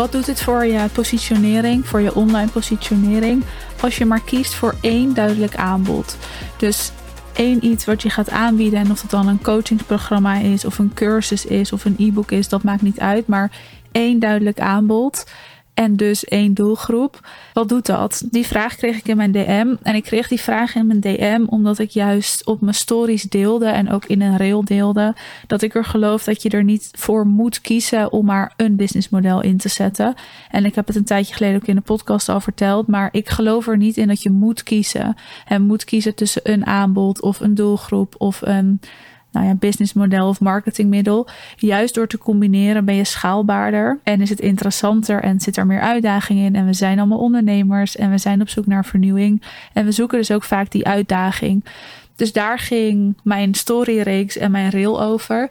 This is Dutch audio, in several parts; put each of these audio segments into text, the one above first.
wat doet het voor je positionering, voor je online positionering, als je maar kiest voor één duidelijk aanbod? Dus één iets wat je gaat aanbieden. En of het dan een coachingsprogramma is, of een cursus is, of een e-book is, dat maakt niet uit. Maar één duidelijk aanbod en dus één doelgroep. Wat doet dat? Die vraag kreeg ik in mijn DM. En ik kreeg die vraag in mijn DM omdat ik juist op mijn stories deelde en ook in een rail deelde. Dat ik er geloof dat je er niet voor moet kiezen om maar een businessmodel in te zetten. En ik heb het een tijdje geleden ook in de podcast al verteld. Maar ik geloof er niet in dat je moet kiezen. En moet kiezen tussen een aanbod of een doelgroep of een nou ja, businessmodel of marketingmiddel. Juist door te combineren ben je schaalbaarder en is het interessanter en zit er meer uitdaging in. En we zijn allemaal ondernemers en we zijn op zoek naar vernieuwing. En we zoeken dus ook vaak die uitdaging. Dus daar ging mijn storyreeks en mijn rail over.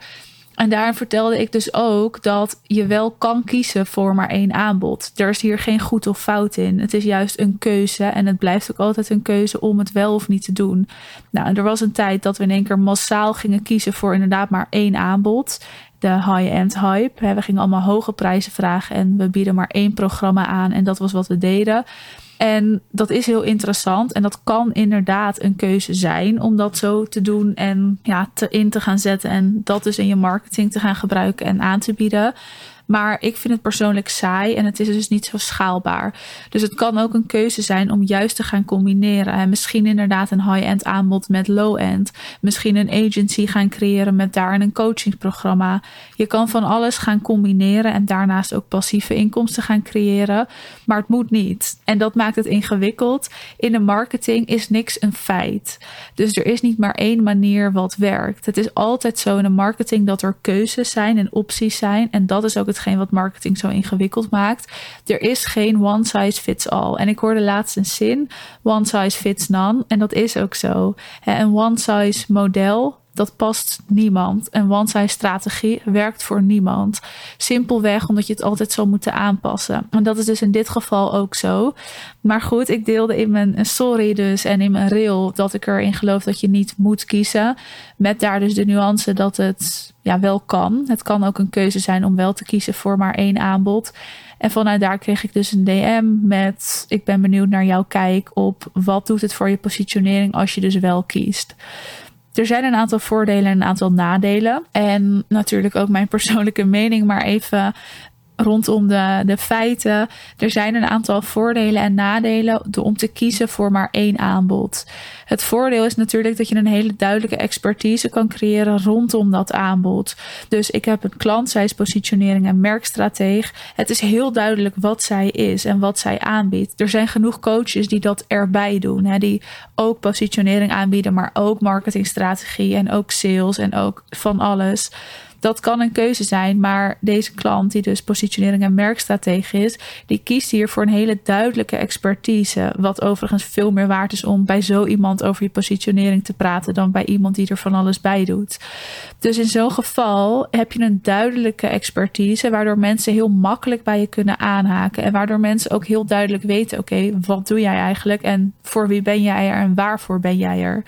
En daarin vertelde ik dus ook dat je wel kan kiezen voor maar één aanbod. Er is hier geen goed of fout in. Het is juist een keuze en het blijft ook altijd een keuze om het wel of niet te doen. Nou, er was een tijd dat we in één keer massaal gingen kiezen voor inderdaad maar één aanbod. De high-end hype. We gingen allemaal hoge prijzen vragen en we bieden maar één programma aan en dat was wat we deden. En dat is heel interessant. En dat kan inderdaad een keuze zijn om dat zo te doen en ja, te in te gaan zetten. En dat dus in je marketing te gaan gebruiken en aan te bieden. Maar ik vind het persoonlijk saai en het is dus niet zo schaalbaar. Dus het kan ook een keuze zijn om juist te gaan combineren. En misschien inderdaad een high-end aanbod met low-end. Misschien een agency gaan creëren met daar een coachingsprogramma. Je kan van alles gaan combineren en daarnaast ook passieve inkomsten gaan creëren. Maar het moet niet. En dat maakt het ingewikkeld. In de marketing is niks een feit. Dus er is niet maar één manier wat werkt. Het is altijd zo in de marketing dat er keuzes zijn en opties zijn. En dat is ook het hetgeen wat marketing zo ingewikkeld maakt. Er is geen one size fits all. En ik hoorde laatst een zin: one size fits none. En dat is ook zo. Een one size model dat past niemand. Een one-size strategie werkt voor niemand. Simpelweg omdat je het altijd zal moeten aanpassen. En dat is dus in dit geval ook zo. Maar goed, ik deelde in mijn story dus en in mijn rail dat ik erin geloof dat je niet moet kiezen. Met daar dus de nuance dat het ja, wel kan. Het kan ook een keuze zijn om wel te kiezen voor maar één aanbod. En vanuit daar kreeg ik dus een DM met: Ik ben benieuwd naar jouw kijk op wat doet het voor je positionering als je dus wel kiest. Er zijn een aantal voordelen en een aantal nadelen. En natuurlijk ook mijn persoonlijke mening, maar even rondom de, de feiten. Er zijn een aantal voordelen en nadelen om te kiezen voor maar één aanbod. Het voordeel is natuurlijk dat je een hele duidelijke expertise kan creëren rondom dat aanbod. Dus ik heb een klant, zij is positionering en merkstrateeg. Het is heel duidelijk wat zij is en wat zij aanbiedt. Er zijn genoeg coaches die dat erbij doen, hè, die ook positionering aanbieden, maar ook marketingstrategie en ook sales en ook van alles. Dat kan een keuze zijn, maar deze klant, die dus positionering en merkstratege is, die kiest hier voor een hele duidelijke expertise. Wat overigens veel meer waard is om bij zo iemand over je positionering te praten dan bij iemand die er van alles bij doet. Dus in zo'n geval heb je een duidelijke expertise, waardoor mensen heel makkelijk bij je kunnen aanhaken. En waardoor mensen ook heel duidelijk weten: oké, wat doe jij eigenlijk? En voor wie ben jij er en waarvoor ben jij er?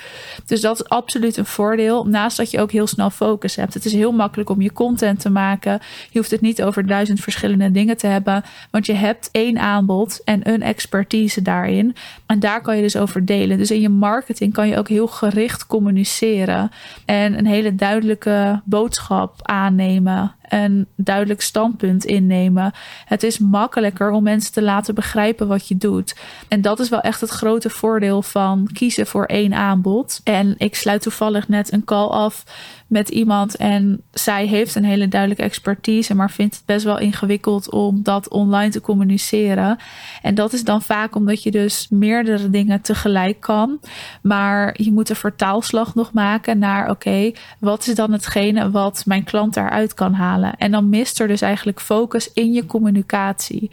Dus dat is absoluut een voordeel. Naast dat je ook heel snel focus hebt. Het is heel makkelijk om je content te maken. Je hoeft het niet over duizend verschillende dingen te hebben, want je hebt één aanbod en een expertise daarin. En daar kan je dus over delen. Dus in je marketing kan je ook heel gericht communiceren en een hele duidelijke boodschap aannemen een duidelijk standpunt innemen. Het is makkelijker om mensen te laten begrijpen wat je doet. En dat is wel echt het grote voordeel van kiezen voor één aanbod. En ik sluit toevallig net een call af met iemand en zij heeft een hele duidelijke expertise, maar vindt het best wel ingewikkeld om dat online te communiceren. En dat is dan vaak omdat je dus meerdere dingen tegelijk kan, maar je moet een vertaalslag nog maken naar oké, wat is dan hetgene wat mijn klant daaruit kan halen? En dan mist er dus eigenlijk focus in je communicatie.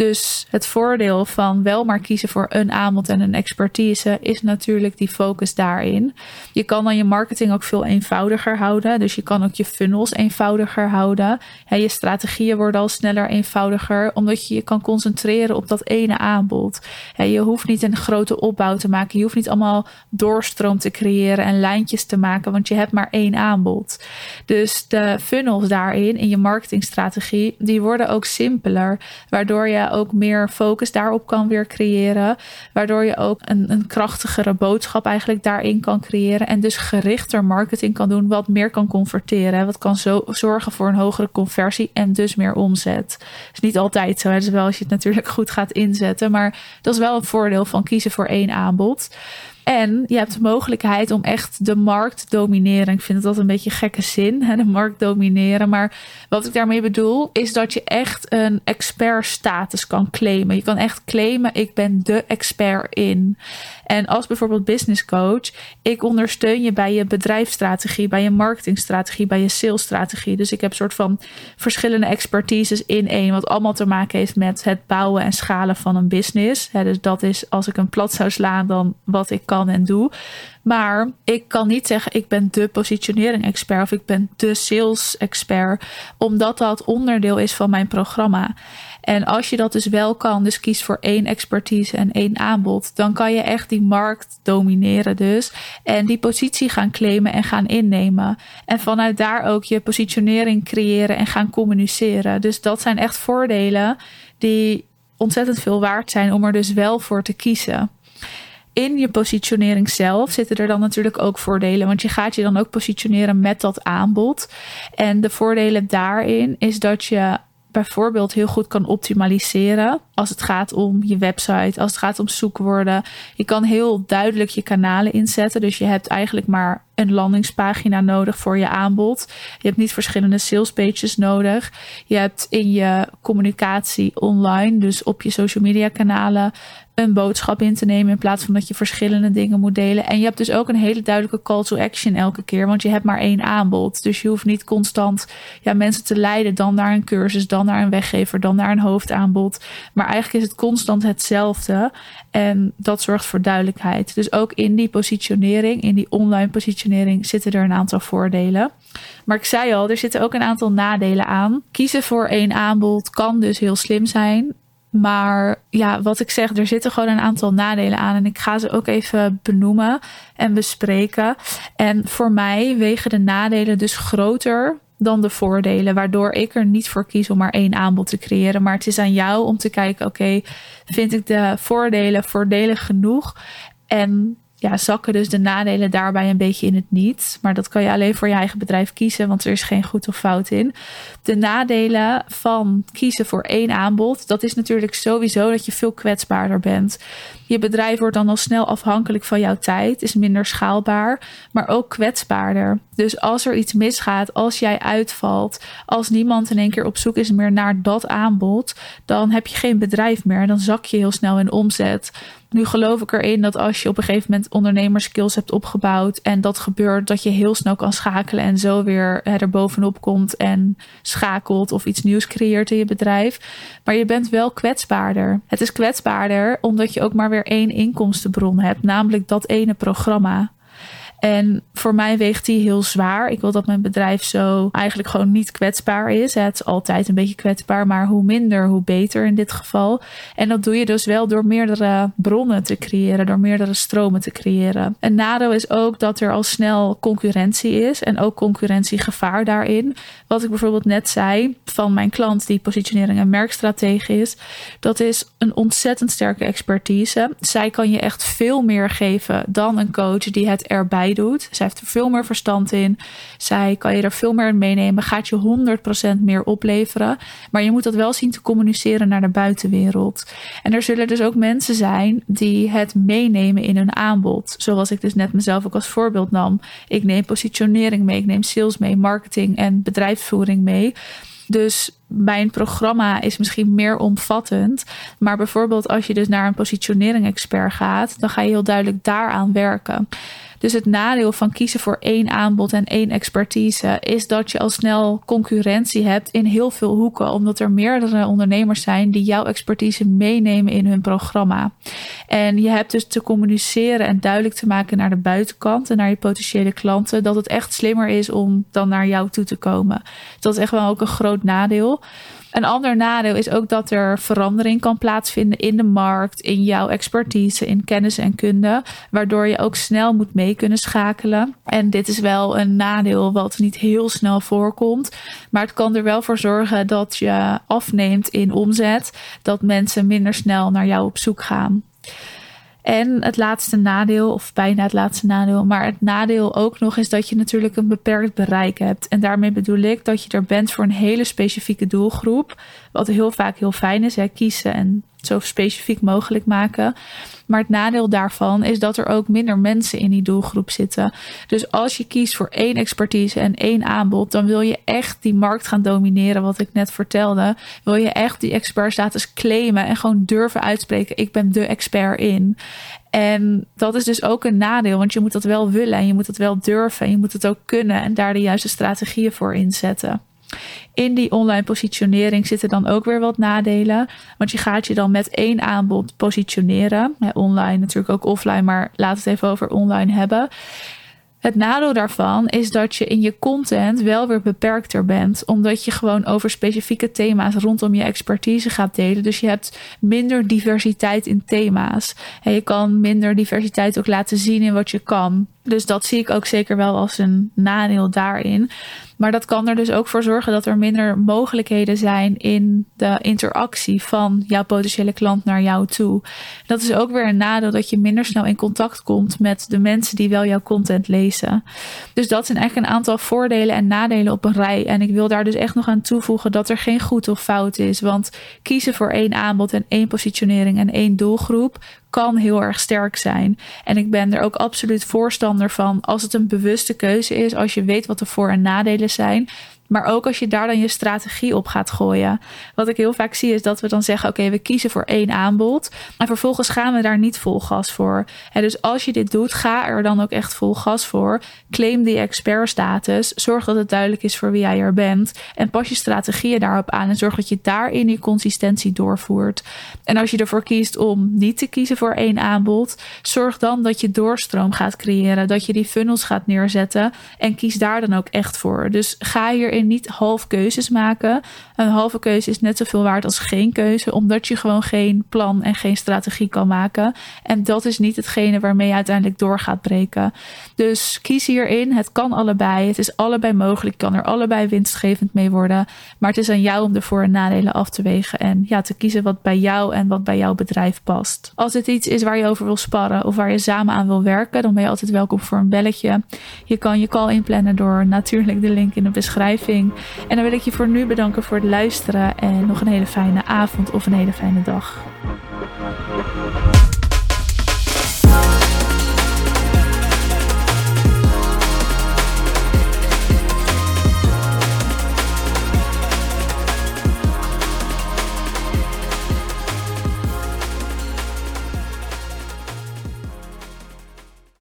Dus het voordeel van wel maar kiezen voor een aanbod en een expertise is natuurlijk die focus daarin. Je kan dan je marketing ook veel eenvoudiger houden. Dus je kan ook je funnels eenvoudiger houden. je strategieën worden al sneller eenvoudiger, omdat je je kan concentreren op dat ene aanbod. je hoeft niet een grote opbouw te maken. Je hoeft niet allemaal doorstroom te creëren en lijntjes te maken, want je hebt maar één aanbod. Dus de funnels daarin in je marketingstrategie, die worden ook simpeler, waardoor je ook meer focus daarop kan weer creëren. Waardoor je ook een, een krachtigere boodschap eigenlijk daarin kan creëren. En dus gerichter marketing kan doen, wat meer kan converteren. Wat kan zo zorgen voor een hogere conversie en dus meer omzet. is niet altijd zo. Is wel als je het natuurlijk goed gaat inzetten. Maar dat is wel een voordeel van kiezen voor één aanbod. En je hebt de mogelijkheid om echt de markt te domineren. Ik vind dat een beetje gekke zin, hè, de markt domineren. Maar wat ik daarmee bedoel, is dat je echt een expertstatus kan claimen. Je kan echt claimen, ik ben de expert in. En als bijvoorbeeld business coach, ik ondersteun je bij je bedrijfsstrategie, bij je marketingstrategie, bij je salesstrategie. Dus ik heb soort van verschillende expertises in één, wat allemaal te maken heeft met het bouwen en schalen van een business. dus dat is als ik een plat zou slaan, dan wat ik kan en doe. Maar ik kan niet zeggen, ik ben de positionering expert of ik ben de sales expert, omdat dat onderdeel is van mijn programma. En als je dat dus wel kan, dus kies voor één expertise en één aanbod, dan kan je echt die markt domineren dus. En die positie gaan claimen en gaan innemen. En vanuit daar ook je positionering creëren en gaan communiceren. Dus dat zijn echt voordelen die ontzettend veel waard zijn om er dus wel voor te kiezen in je positionering zelf zitten er dan natuurlijk ook voordelen. Want je gaat je dan ook positioneren met dat aanbod. En de voordelen daarin is dat je bijvoorbeeld heel goed kan optimaliseren als het gaat om je website, als het gaat om zoekwoorden. Je kan heel duidelijk je kanalen inzetten. Dus je hebt eigenlijk maar een landingspagina nodig voor je aanbod. Je hebt niet verschillende sales pages nodig. Je hebt in je communicatie online, dus op je social media kanalen, een boodschap in te nemen in plaats van dat je verschillende dingen moet delen. En je hebt dus ook een hele duidelijke call to action elke keer, want je hebt maar één aanbod. Dus je hoeft niet constant ja, mensen te leiden, dan naar een cursus, dan naar een weggever, dan naar een hoofdaanbod. Maar eigenlijk is het constant hetzelfde. En dat zorgt voor duidelijkheid. Dus ook in die positionering, in die online positionering, zitten er een aantal voordelen. Maar ik zei al, er zitten ook een aantal nadelen aan. Kiezen voor één aanbod kan dus heel slim zijn. Maar ja, wat ik zeg, er zitten gewoon een aantal nadelen aan. En ik ga ze ook even benoemen en bespreken. En voor mij wegen de nadelen dus groter dan de voordelen. Waardoor ik er niet voor kies om maar één aanbod te creëren. Maar het is aan jou om te kijken: oké, vind ik de voordelen voordelig genoeg? En ja, zakken dus de nadelen daarbij een beetje in het niet. Maar dat kan je alleen voor je eigen bedrijf kiezen, want er is geen goed of fout in. De nadelen van kiezen voor één aanbod, dat is natuurlijk sowieso dat je veel kwetsbaarder bent. Je bedrijf wordt dan al snel afhankelijk van jouw tijd, is minder schaalbaar, maar ook kwetsbaarder. Dus als er iets misgaat, als jij uitvalt, als niemand in één keer op zoek is meer naar dat aanbod, dan heb je geen bedrijf meer. Dan zak je heel snel in omzet. Nu geloof ik erin dat als je op een gegeven moment ondernemerskills hebt opgebouwd en dat gebeurt, dat je heel snel kan schakelen en zo weer er bovenop komt en schakelt of iets nieuws creëert in je bedrijf. Maar je bent wel kwetsbaarder. Het is kwetsbaarder omdat je ook maar weer één inkomstenbron hebt, namelijk dat ene programma. En voor mij weegt die heel zwaar. Ik wil dat mijn bedrijf zo eigenlijk gewoon niet kwetsbaar is. Het is altijd een beetje kwetsbaar, maar hoe minder, hoe beter in dit geval. En dat doe je dus wel door meerdere bronnen te creëren, door meerdere stromen te creëren. Een nadeel is ook dat er al snel concurrentie is en ook concurrentiegevaar daarin. Wat ik bijvoorbeeld net zei van mijn klant die positionering en merkstratege is, dat is een ontzettend sterke expertise. Zij kan je echt veel meer geven dan een coach die het erbij doet. Zij heeft er veel meer verstand in. Zij kan je er veel meer in meenemen. Gaat je 100% meer opleveren. Maar je moet dat wel zien te communiceren naar de buitenwereld. En er zullen dus ook mensen zijn die het meenemen in hun aanbod. Zoals ik dus net mezelf ook als voorbeeld nam. Ik neem positionering mee. Ik neem sales mee. Marketing en bedrijfsvoering mee. Dus mijn programma is misschien meer omvattend. Maar bijvoorbeeld als je dus naar een positionering expert gaat, dan ga je heel duidelijk daaraan werken. Dus het nadeel van kiezen voor één aanbod en één expertise is dat je al snel concurrentie hebt in heel veel hoeken, omdat er meerdere ondernemers zijn die jouw expertise meenemen in hun programma. En je hebt dus te communiceren en duidelijk te maken naar de buitenkant en naar je potentiële klanten dat het echt slimmer is om dan naar jou toe te komen. Dat is echt wel ook een groot nadeel. Een ander nadeel is ook dat er verandering kan plaatsvinden in de markt, in jouw expertise, in kennis en kunde, waardoor je ook snel moet mee kunnen schakelen. En dit is wel een nadeel wat niet heel snel voorkomt, maar het kan er wel voor zorgen dat je afneemt in omzet, dat mensen minder snel naar jou op zoek gaan. En het laatste nadeel, of bijna het laatste nadeel, maar het nadeel ook nog is dat je natuurlijk een beperkt bereik hebt. En daarmee bedoel ik dat je er bent voor een hele specifieke doelgroep. Wat heel vaak heel fijn is, hè, kiezen en zo specifiek mogelijk maken. Maar het nadeel daarvan is dat er ook minder mensen in die doelgroep zitten. Dus als je kiest voor één expertise en één aanbod, dan wil je echt die markt gaan domineren, wat ik net vertelde. Wil je echt die expertstatus claimen en gewoon durven uitspreken: ik ben de expert in. En dat is dus ook een nadeel, want je moet dat wel willen en je moet het wel durven en je moet het ook kunnen en daar de juiste strategieën voor inzetten. In die online positionering zitten dan ook weer wat nadelen. Want je gaat je dan met één aanbod positioneren. online natuurlijk ook offline, maar laat het even over online hebben. Het nadeel daarvan is dat je in je content wel weer beperkter bent, omdat je gewoon over specifieke thema's rondom je expertise gaat delen. Dus je hebt minder diversiteit in thema's. En je kan minder diversiteit ook laten zien in wat je kan. Dus dat zie ik ook zeker wel als een nadeel daarin. Maar dat kan er dus ook voor zorgen dat er minder mogelijkheden zijn in de interactie van jouw potentiële klant naar jou toe. Dat is ook weer een nadeel dat je minder snel in contact komt met de mensen die wel jouw content lezen. Dus dat zijn eigenlijk een aantal voordelen en nadelen op een rij. En ik wil daar dus echt nog aan toevoegen dat er geen goed of fout is. Want kiezen voor één aanbod en één positionering en één doelgroep kan heel erg sterk zijn. En ik ben er ook absoluut voorstander van als het een bewuste keuze is, als je weet wat de voor- en nadelen zijn. Maar ook als je daar dan je strategie op gaat gooien. Wat ik heel vaak zie is dat we dan zeggen: oké, we kiezen voor één aanbod. En vervolgens gaan we daar niet vol gas voor. En dus als je dit doet, ga er dan ook echt vol gas voor. Claim die expertstatus. Zorg dat het duidelijk is voor wie jij er bent. En pas je strategieën daarop aan. En zorg dat je daarin die consistentie doorvoert. En als je ervoor kiest om niet te kiezen voor één aanbod, zorg dan dat je doorstroom gaat creëren. Dat je die funnels gaat neerzetten. En kies daar dan ook echt voor. Dus ga hierin niet half keuzes maken. Een halve keuze is net zoveel waard als geen keuze, omdat je gewoon geen plan en geen strategie kan maken. En dat is niet hetgene waarmee je uiteindelijk door gaat breken. Dus kies hierin. Het kan allebei. Het is allebei mogelijk. kan er allebei winstgevend mee worden. Maar het is aan jou om de voor- en nadelen af te wegen. En ja, te kiezen wat bij jou en wat bij jouw bedrijf past. Als het iets is waar je over wil sparren of waar je samen aan wil werken, dan ben je altijd welkom voor een belletje. Je kan je call inplannen door natuurlijk de link in de beschrijving en dan wil ik je voor nu bedanken voor het luisteren en nog een hele fijne avond of een hele fijne dag.